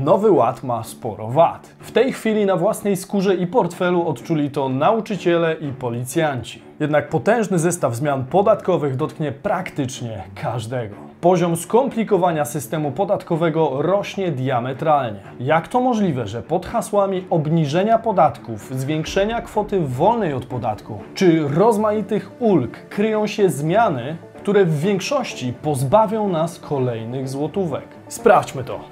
Nowy Ład ma sporo wad. W tej chwili na własnej skórze i portfelu odczuli to nauczyciele i policjanci. Jednak potężny zestaw zmian podatkowych dotknie praktycznie każdego. Poziom skomplikowania systemu podatkowego rośnie diametralnie. Jak to możliwe, że pod hasłami obniżenia podatków, zwiększenia kwoty wolnej od podatku czy rozmaitych ulg kryją się zmiany, które w większości pozbawią nas kolejnych złotówek? Sprawdźmy to.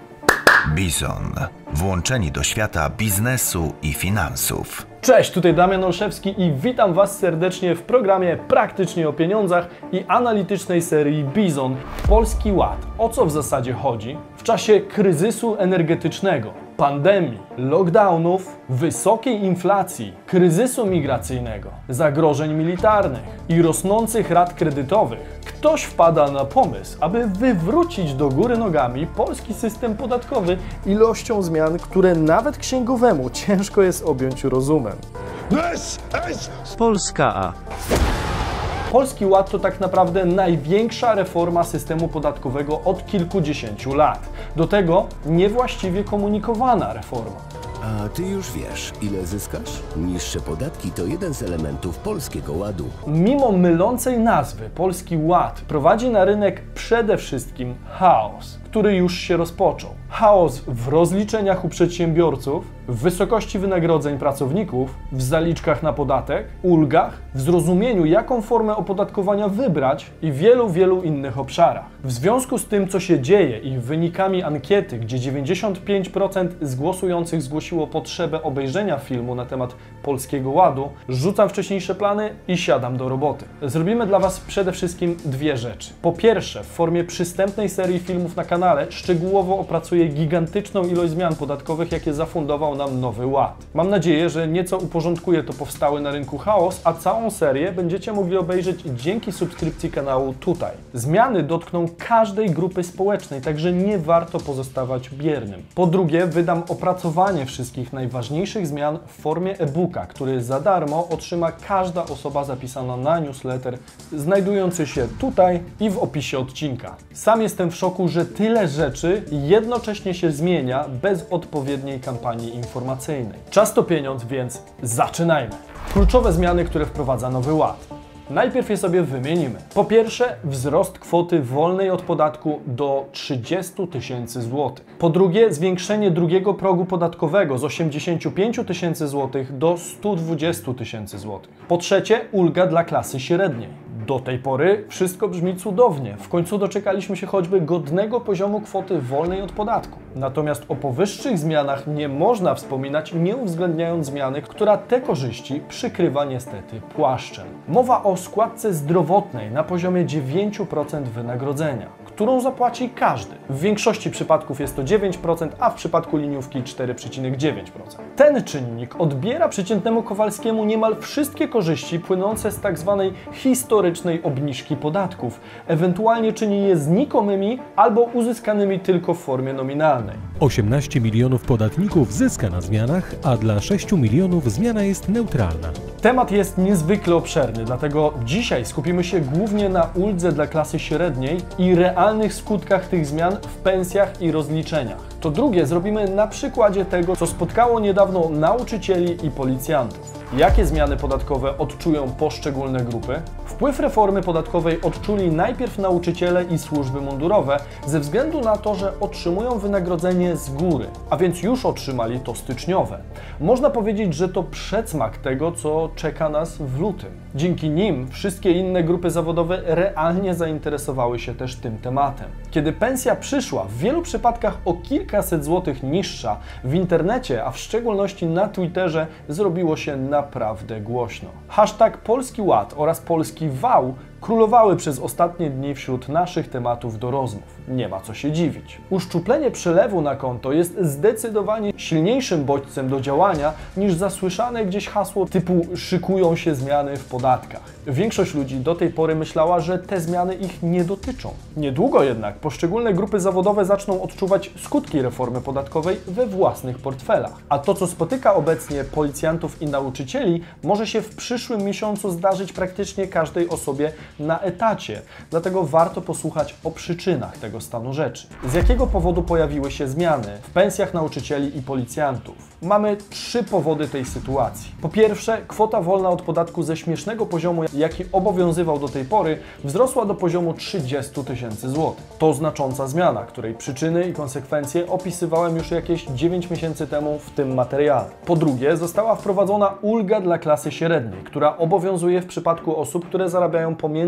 Bizon. Włączeni do świata biznesu i finansów. Cześć, tutaj Damian Olszewski i witam Was serdecznie w programie Praktycznie o pieniądzach i analitycznej serii Bizon Polski Ład. O co w zasadzie chodzi? W czasie kryzysu energetycznego, pandemii, lockdownów, wysokiej inflacji, kryzysu migracyjnego, zagrożeń militarnych i rosnących rat kredytowych, ktoś wpada na pomysł, aby wywrócić do góry nogami polski system podatkowy ilością zmian, które nawet księgowemu ciężko jest objąć rozumem. Polska A. Polski Ład to tak naprawdę największa reforma systemu podatkowego od kilkudziesięciu lat. Do tego niewłaściwie komunikowana reforma. A ty już wiesz, ile zyskasz? Niższe podatki to jeden z elementów polskiego ładu. Mimo mylącej nazwy Polski Ład prowadzi na rynek przede wszystkim chaos, który już się rozpoczął. Chaos w rozliczeniach u przedsiębiorców, w wysokości wynagrodzeń pracowników, w zaliczkach na podatek, ulgach, w zrozumieniu, jaką formę opodatkowania wybrać i wielu, wielu innych obszarach. W związku z tym, co się dzieje i wynikami ankiety, gdzie 95% z głosujących zgłosiło potrzebę obejrzenia filmu na temat Polskiego Ładu, rzucam wcześniejsze plany i siadam do roboty. Zrobimy dla Was przede wszystkim dwie rzeczy. Po pierwsze, w formie przystępnej serii filmów na kanale szczegółowo opracuję gigantyczną ilość zmian podatkowych, jakie zafundował nam Nowy Ład. Mam nadzieję, że nieco uporządkuje to powstały na rynku chaos, a całą serię będziecie mogli obejrzeć dzięki subskrypcji kanału tutaj. Zmiany dotkną każdej grupy społecznej, także nie warto pozostawać biernym. Po drugie, wydam opracowanie wszystkich najważniejszych zmian w formie e-booka, który za darmo otrzyma każda osoba zapisana na newsletter, znajdujący się tutaj i w opisie odcinka. Sam jestem w szoku, że tyle rzeczy jednocześnie się zmienia bez odpowiedniej kampanii informacyjnej. Czas to pieniądz, więc zaczynajmy. Kluczowe zmiany, które wprowadza Nowy Ład. Najpierw je sobie wymienimy. Po pierwsze, wzrost kwoty wolnej od podatku do 30 tysięcy złotych. Po drugie, zwiększenie drugiego progu podatkowego z 85 tysięcy złotych do 120 tysięcy złotych. Po trzecie, ulga dla klasy średniej. Do tej pory wszystko brzmi cudownie. W końcu doczekaliśmy się choćby godnego poziomu kwoty wolnej od podatku. Natomiast o powyższych zmianach nie można wspominać, nie uwzględniając zmiany, która te korzyści przykrywa niestety płaszczem. Mowa o składce zdrowotnej na poziomie 9% wynagrodzenia, którą zapłaci każdy. W większości przypadków jest to 9%, a w przypadku liniówki 4,9%. Ten czynnik odbiera przeciętnemu Kowalskiemu niemal wszystkie korzyści płynące z tak zwanej historycznej obniżki podatków, ewentualnie czyni je znikomymi albo uzyskanymi tylko w formie nominalnej. 18 milionów podatników zyska na zmianach, a dla 6 milionów zmiana jest neutralna. Temat jest niezwykle obszerny, dlatego dzisiaj skupimy się głównie na uldze dla klasy średniej i realnych skutkach tych zmian w pensjach i rozliczeniach. To drugie zrobimy na przykładzie tego, co spotkało niedawno nauczycieli i policjantów. Jakie zmiany podatkowe odczują poszczególne grupy? Wpływ reformy podatkowej odczuli najpierw nauczyciele i służby mundurowe ze względu na to, że otrzymują wynagrodzenie z góry, a więc już otrzymali to styczniowe. Można powiedzieć, że to przedsmak tego, co czeka nas w lutym. Dzięki nim wszystkie inne grupy zawodowe realnie zainteresowały się też tym tematem. Kiedy pensja przyszła, w wielu przypadkach o kilkaset złotych niższa, w internecie, a w szczególności na Twitterze, zrobiło się naprawdę głośno. Hashtag Polski Ład oraz Polski Wał królowały przez ostatnie dni wśród naszych tematów do rozmów. Nie ma co się dziwić. Uszczuplenie przelewu na konto jest zdecydowanie silniejszym bodźcem do działania niż zasłyszane gdzieś hasło typu szykują się zmiany w podatkach. Większość ludzi do tej pory myślała, że te zmiany ich nie dotyczą. Niedługo jednak poszczególne grupy zawodowe zaczną odczuwać skutki reformy podatkowej we własnych portfelach. A to, co spotyka obecnie policjantów i nauczycieli, może się w przyszłym miesiącu zdarzyć praktycznie każdej osobie na etacie, dlatego warto posłuchać o przyczynach tego stanu rzeczy. Z jakiego powodu pojawiły się zmiany w pensjach nauczycieli i policjantów? Mamy trzy powody tej sytuacji. Po pierwsze, kwota wolna od podatku ze śmiesznego poziomu, jaki obowiązywał do tej pory, wzrosła do poziomu 30 tysięcy złotych. To znacząca zmiana, której przyczyny i konsekwencje opisywałem już jakieś 9 miesięcy temu w tym materiale. Po drugie, została wprowadzona ulga dla klasy średniej, która obowiązuje w przypadku osób, które zarabiają pomiędzy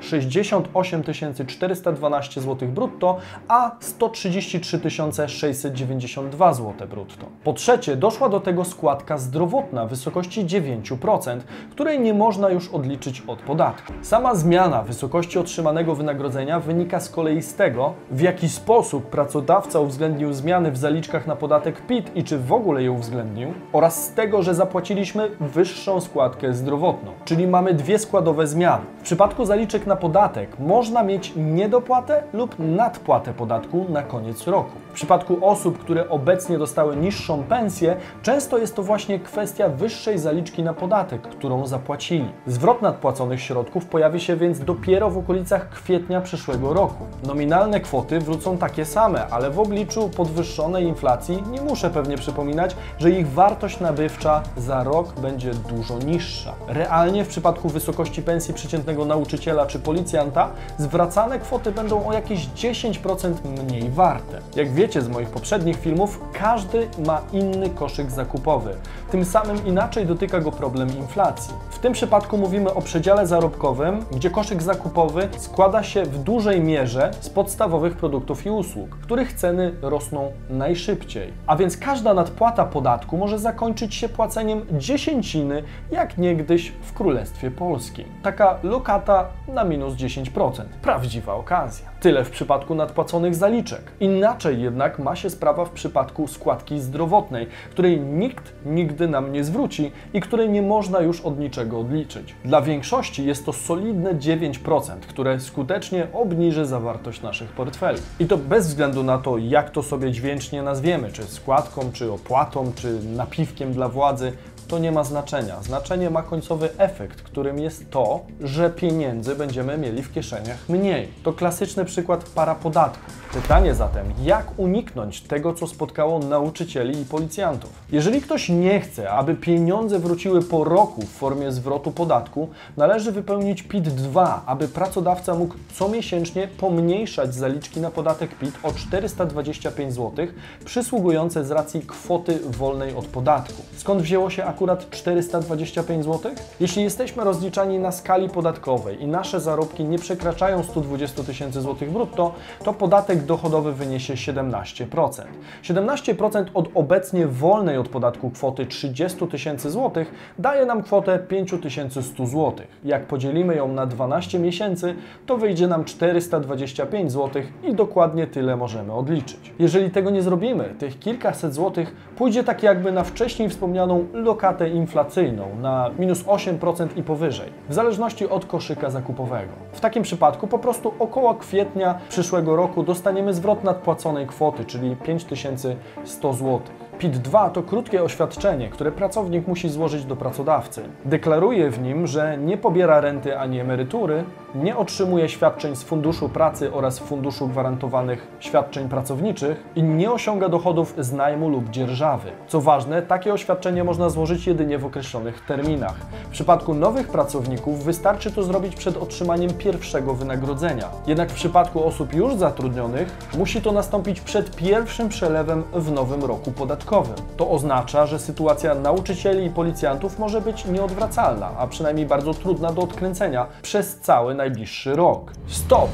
68 412 zł brutto, a 133 692 zł brutto. Po trzecie, doszła do tego składka zdrowotna w wysokości 9%, której nie można już odliczyć od podatku. Sama zmiana wysokości otrzymanego wynagrodzenia wynika z kolei z tego, w jaki sposób pracodawca uwzględnił zmiany w zaliczkach na podatek PIT i czy w ogóle je uwzględnił, oraz z tego, że zapłaciliśmy wyższą składkę zdrowotną. Czyli mamy dwie składowe zmiany. W przypadku zaliczek na podatek można mieć niedopłatę lub nadpłatę podatku na koniec roku. W przypadku osób, które obecnie dostały niższą pensję, często jest to właśnie kwestia wyższej zaliczki na podatek, którą zapłacili. Zwrot nadpłaconych środków pojawi się więc dopiero w okolicach kwietnia przyszłego roku. Nominalne kwoty wrócą takie same, ale w obliczu podwyższonej inflacji nie muszę pewnie przypominać, że ich wartość nabywcza za rok będzie dużo niższa. Realnie w przypadku wysokości pensji przeciętnego nauczyciela czy policjanta zwracane kwoty będą o jakieś 10% mniej warte. Jak wiecie z moich poprzednich filmów, każdy ma inny koszyk zakupowy. Tym samym inaczej dotyka go problem inflacji. W tym przypadku mówimy o przedziale zarobkowym, gdzie koszyk zakupowy składa się w dużej mierze z podstawowych produktów i usług, których ceny rosną najszybciej. A więc każda nadpłata podatku może zakończyć się płaceniem dziesięciny, jak niegdyś w Królestwie Polskim. Taka lokata na minus 10%. Prawdziwa okazja. Tyle w przypadku nadpłaconych zaliczek. Inaczej jednak ma się sprawa w przypadku składki zdrowotnej, której nikt nigdy nam nie zwróci i której nie można już od niczego odliczyć. Dla większości jest to solidne 9%, które skutecznie obniży zawartość naszych portfeli. I to bez względu na to, jak to sobie dźwięcznie nazwiemy, czy składką, czy opłatą, czy napiwkiem dla władzy, to nie ma znaczenia. Znaczenie ma końcowy efekt, którym jest to, że pieniędzy będziemy mieli w kieszeniach mniej. To klasyczny przykład parapodatku. Pytanie zatem, jak uniknąć tego, co spotkało nauczycieli i policjantów? Jeżeli ktoś nie chce, aby pieniądze wróciły po roku w formie zwrotu podatku, należy wypełnić PIT-2, aby pracodawca mógł comiesięcznie pomniejszać zaliczki na podatek PIT o 425 zł, przysługujące z racji kwoty wolnej od podatku. Skąd wzięło się akurat 425 zł? Jeśli jesteśmy rozliczani na skali podatkowej i nasze zarobki nie przekraczają 120 tysięcy złotych brutto, to podatek dochodowy wyniesie 17%. 17% od obecnie wolnej od podatku kwoty 30 tysięcy złotych daje nam kwotę 5100 złotych. Jak podzielimy ją na 12 miesięcy, to wyjdzie nam 425 złotych i dokładnie tyle możemy odliczyć. Jeżeli tego nie zrobimy, tych kilkaset złotych pójdzie tak jakby na wcześniej wspomnianą lokatę inflacyjną na minus 8% i powyżej, w zależności od koszyka zakupowego. W takim przypadku po prostu około kwietnia przyszłego roku dostaniemy zwrot nadpłaconej kwoty, czyli 5100 zł. PIT-2 to krótkie oświadczenie, które pracownik musi złożyć do pracodawcy. Deklaruje w nim, że nie pobiera renty ani emerytury, nie otrzymuje świadczeń z Funduszu Pracy oraz Funduszu Gwarantowanych Świadczeń Pracowniczych i nie osiąga dochodów z najmu lub dzierżawy. Co ważne, takie oświadczenie można złożyć jedynie w określonych terminach. W przypadku nowych pracowników wystarczy to zrobić przed otrzymaniem pierwszego wynagrodzenia. Jednak w przypadku osób już zatrudnionych musi to nastąpić przed pierwszym przelewem w nowym roku podatkowym. To oznacza, że sytuacja nauczycieli i policjantów może być nieodwracalna, a przynajmniej bardzo trudna do odkręcenia przez cały najbliższy rok. Stop!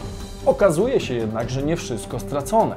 Okazuje się jednak, że nie wszystko stracone.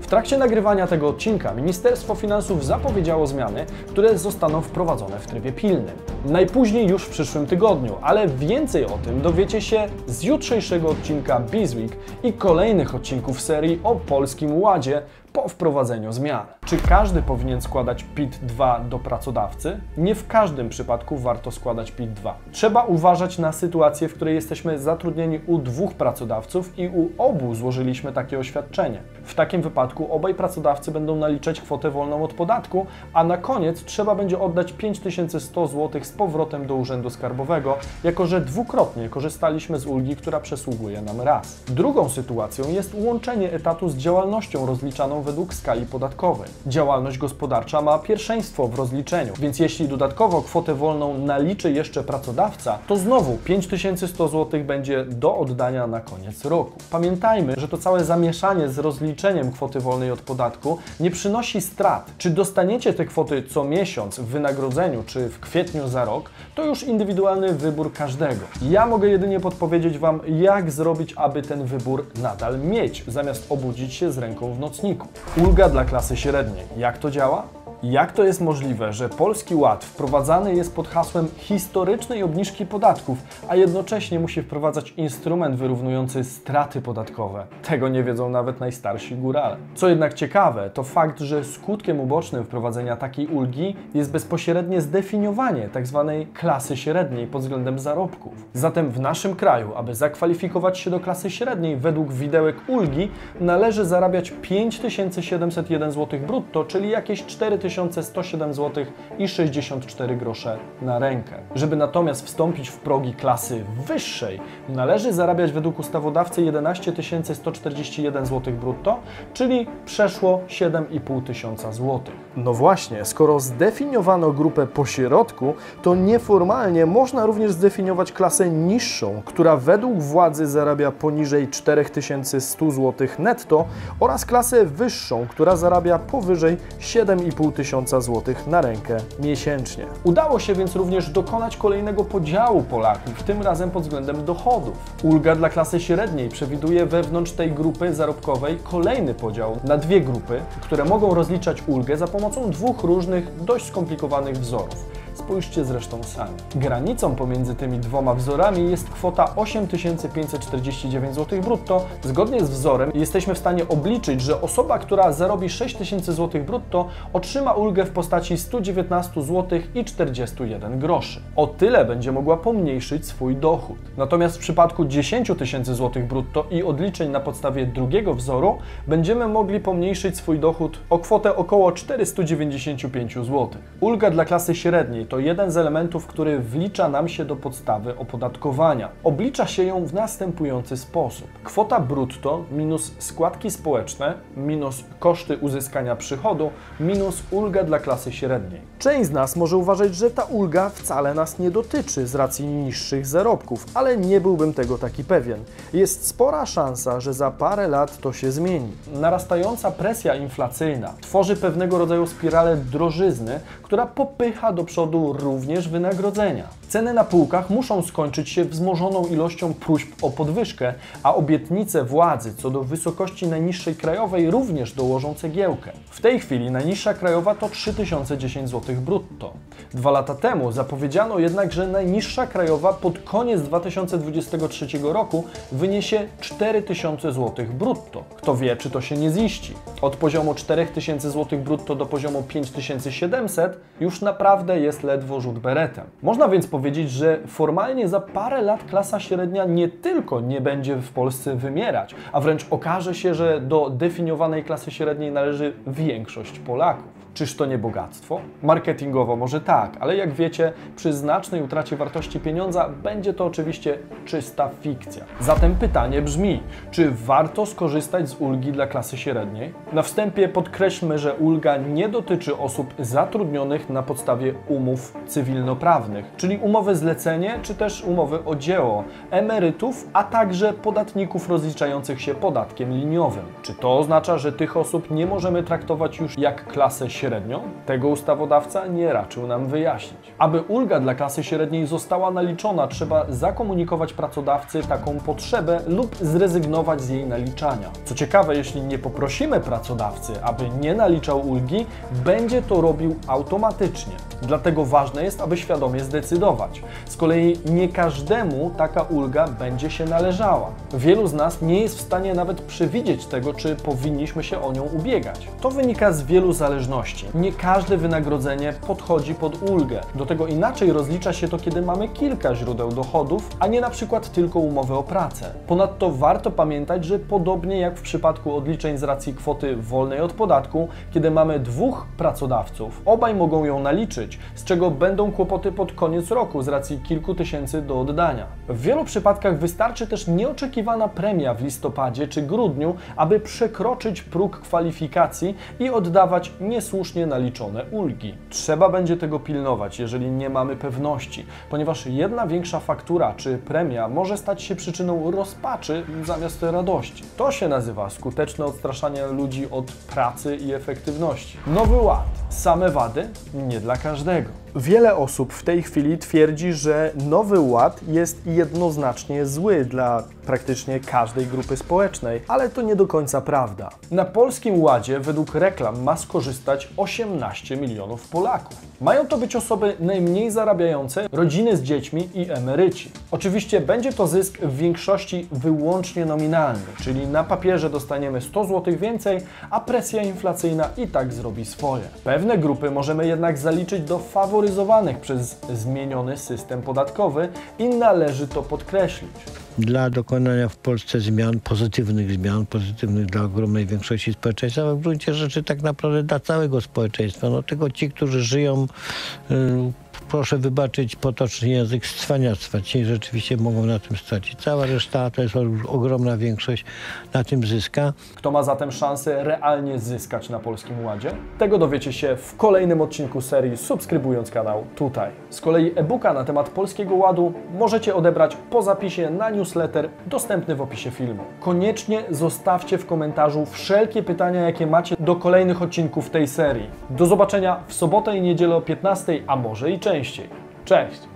W trakcie nagrywania tego odcinka Ministerstwo Finansów zapowiedziało zmiany, które zostaną wprowadzone w trybie pilnym. Najpóźniej już w przyszłym tygodniu, ale więcej o tym dowiecie się z jutrzejszego odcinka Bizweek i kolejnych odcinków serii o Polskim Ładzie po wprowadzeniu zmian. Czy każdy powinien składać PIT-2 do pracodawcy? Nie w każdym przypadku warto składać PIT-2. Trzeba uważać na sytuację, w której jesteśmy zatrudnieni u dwóch pracodawców i u obu złożyliśmy takie oświadczenie. W takim wypadku obaj pracodawcy będą naliczać kwotę wolną od podatku, a na koniec trzeba będzie oddać 5100 zł z powrotem do Urzędu Skarbowego, jako że dwukrotnie korzystaliśmy z ulgi, która przysługuje nam raz. Drugą sytuacją jest łączenie etatu z działalnością rozliczaną według skali podatkowej. Działalność gospodarcza ma pierwszeństwo w rozliczeniu, więc jeśli dodatkowo kwotę wolną naliczy jeszcze pracodawca, to znowu 5100 zł będzie do oddania na koniec roku. Pamiętajmy, że to całe zamieszanie z rozliczeniem kwoty wolnej od podatku nie przynosi strat. Czy dostaniecie te kwoty co miesiąc w wynagrodzeniu, czy w kwietniu za rok, to już indywidualny wybór każdego. Ja mogę jedynie podpowiedzieć Wam, jak zrobić, aby ten wybór nadal mieć, zamiast obudzić się z ręką w nocniku. Ulga dla klasy średniej. Jak to działa? Jak to jest możliwe, że Polski Ład wprowadzany jest pod hasłem historycznej obniżki podatków, a jednocześnie musi wprowadzać instrument wyrównujący straty podatkowe? Tego nie wiedzą nawet najstarsi górale. Co jednak ciekawe, to fakt, że skutkiem ubocznym wprowadzenia takiej ulgi jest bezpośrednie zdefiniowanie tzw. Tak klasy średniej pod względem zarobków. Zatem w naszym kraju, aby zakwalifikować się do klasy średniej według widełek ulgi, należy zarabiać 5701 zł brutto, czyli jakieś 4000 2107 zł i 64 grosze na rękę. Żeby natomiast wstąpić w progi klasy wyższej, należy zarabiać według ustawodawcy 11 141 zł brutto, czyli przeszło 7,5 tysiąca złotych. No właśnie, skoro zdefiniowano grupę pośrodku, to nieformalnie można również zdefiniować klasę niższą, która według władzy zarabia poniżej 4100 zł netto oraz klasę wyższą, która zarabia powyżej 7,5 tysiąca złotych na rękę miesięcznie. Udało się więc również dokonać kolejnego podziału Polaków, tym razem pod względem dochodów. Ulga dla klasy średniej przewiduje wewnątrz tej grupy zarobkowej kolejny podział na dwie grupy, które mogą rozliczać ulgę za pomocą dwóch różnych, dość skomplikowanych wzorów. Spójrzcie zresztą sami. Granicą pomiędzy tymi dwoma wzorami jest kwota 8549 zł brutto. Zgodnie z wzorem jesteśmy w stanie obliczyć, że osoba, która zarobi 6000 zł brutto, otrzyma ulgę w postaci 119 zł i 41 groszy. O tyle będzie mogła pomniejszyć swój dochód. Natomiast w przypadku 10 tysięcy zł brutto i odliczeń na podstawie drugiego wzoru będziemy mogli pomniejszyć swój dochód o kwotę około 495 zł. Ulga dla klasy średniej to jeden z elementów, który wlicza nam się do podstawy opodatkowania. Oblicza się ją w następujący sposób. Kwota brutto minus składki społeczne minus koszty uzyskania przychodu minus ulga dla klasy średniej. Część z nas może uważać, że ta ulga wcale nas nie dotyczy z racji niższych zarobków, ale nie byłbym tego taki pewien. Jest spora szansa, że za parę lat to się zmieni. Narastająca presja inflacyjna tworzy pewnego rodzaju spiralę drożyzny, która popycha do przodu również wynagrodzenia. Ceny na półkach muszą skończyć się wzmożoną ilością próśb o podwyżkę, a obietnice władzy co do wysokości najniższej krajowej również dołożą cegiełkę. W tej chwili najniższa krajowa to 3010 zł brutto. Dwa lata temu zapowiedziano jednak, że najniższa krajowa pod koniec 2023 roku wyniesie 4000 zł brutto. Kto wie, czy to się nie ziści. Od poziomu 4000 zł brutto do poziomu 5700 już naprawdę jest ledwo rzut beretem. Można więc powiedzieć, że formalnie za parę lat klasa średnia nie tylko nie będzie w Polsce wymierać, a wręcz okaże się, że do definiowanej klasy średniej należy większość Polaków. Czyż to nie bogactwo? Marketingowo może tak, ale jak wiecie, przy znacznej utracie wartości pieniądza będzie to oczywiście czysta fikcja. Zatem pytanie brzmi, czy warto skorzystać z ulgi dla klasy średniej? Na wstępie podkreślmy, że ulga nie dotyczy osób zatrudnionych na podstawie umów cywilnoprawnych, czyli umowy zlecenie czy też umowy o dzieło, emerytów, a także podatników rozliczających się podatkiem liniowym. Czy to oznacza, że tych osób nie możemy traktować już jak klasę średnią? Tego ustawodawca nie raczył nam wyjaśnić. Aby ulga dla klasy średniej została naliczona, trzeba zakomunikować pracodawcy taką potrzebę lub zrezygnować z jej naliczania. Co ciekawe, jeśli nie poprosimy pracodawcy, aby nie naliczał ulgi, będzie to robił automatycznie. Dlatego ważne jest, aby świadomie zdecydować. Z kolei nie każdemu taka ulga będzie się należała. Wielu z nas nie jest w stanie nawet przewidzieć tego, czy powinniśmy się o nią ubiegać. To wynika z wielu zależności. Nie każde wynagrodzenie podchodzi pod ulgę. Do tego inaczej rozlicza się to, kiedy mamy kilka źródeł dochodów, a nie na przykład tylko umowę o pracę. Ponadto warto pamiętać, że podobnie jak w przypadku odliczeń z racji kwoty wolnej od podatku, kiedy mamy dwóch pracodawców, obaj mogą ją naliczyć, z czego będą kłopoty pod koniec roku z racji kilku tysięcy do oddania. W wielu przypadkach wystarczy też nieoczekiwana premia w listopadzie czy grudniu, aby przekroczyć próg kwalifikacji i oddawać niesłusznie naliczone ulgi. Trzeba będzie tego pilnować, jeżeli nie mamy pewności, ponieważ jedna większa faktura czy premia może stać się przyczyną rozpaczy zamiast radości. To się nazywa skuteczne odstraszanie ludzi od pracy i efektywności. Nowy Ład. Same wady? Nie dla każdego. Wiele osób w tej chwili twierdzi, że Nowy Ład jest jednoznacznie zły dla praktycznie każdej grupy społecznej, ale to nie do końca prawda. Na Polskim Ładzie według reklam ma skorzystać 18 milionów Polaków. Mają to być osoby najmniej zarabiające, rodziny z dziećmi i emeryci. Oczywiście będzie to zysk w większości wyłącznie nominalny, czyli na papierze dostaniemy 100 zł więcej, a presja inflacyjna i tak zrobi swoje. Pewne grupy możemy jednak zaliczyć do faworyzowanych przez zmieniony system podatkowy i należy to podkreślić. Dla dokonania w Polsce zmian, pozytywnych zmian, pozytywnych dla ogromnej większości społeczeństwa, a w gruncie rzeczy tak naprawdę dla całego społeczeństwa. No tylko ci, którzy żyją, y, proszę wybaczyć potoczny język, z cwaniactwa. Ci rzeczywiście mogą na tym stracić. Cała reszta, to jest ogromna większość, na tym zyska. Kto ma zatem szansę realnie zyskać na Polskim Ładzie? Tego dowiecie się w kolejnym odcinku serii, subskrybując kanał tutaj. Z kolei e-booka na temat Polskiego Ładu możecie odebrać po zapisie na newsletter dostępny w opisie filmu. Koniecznie zostawcie w komentarzu wszelkie pytania, jakie macie do kolejnych odcinków tej serii. Do zobaczenia w sobotę i niedzielę o 15, a może i częściej. Cześć!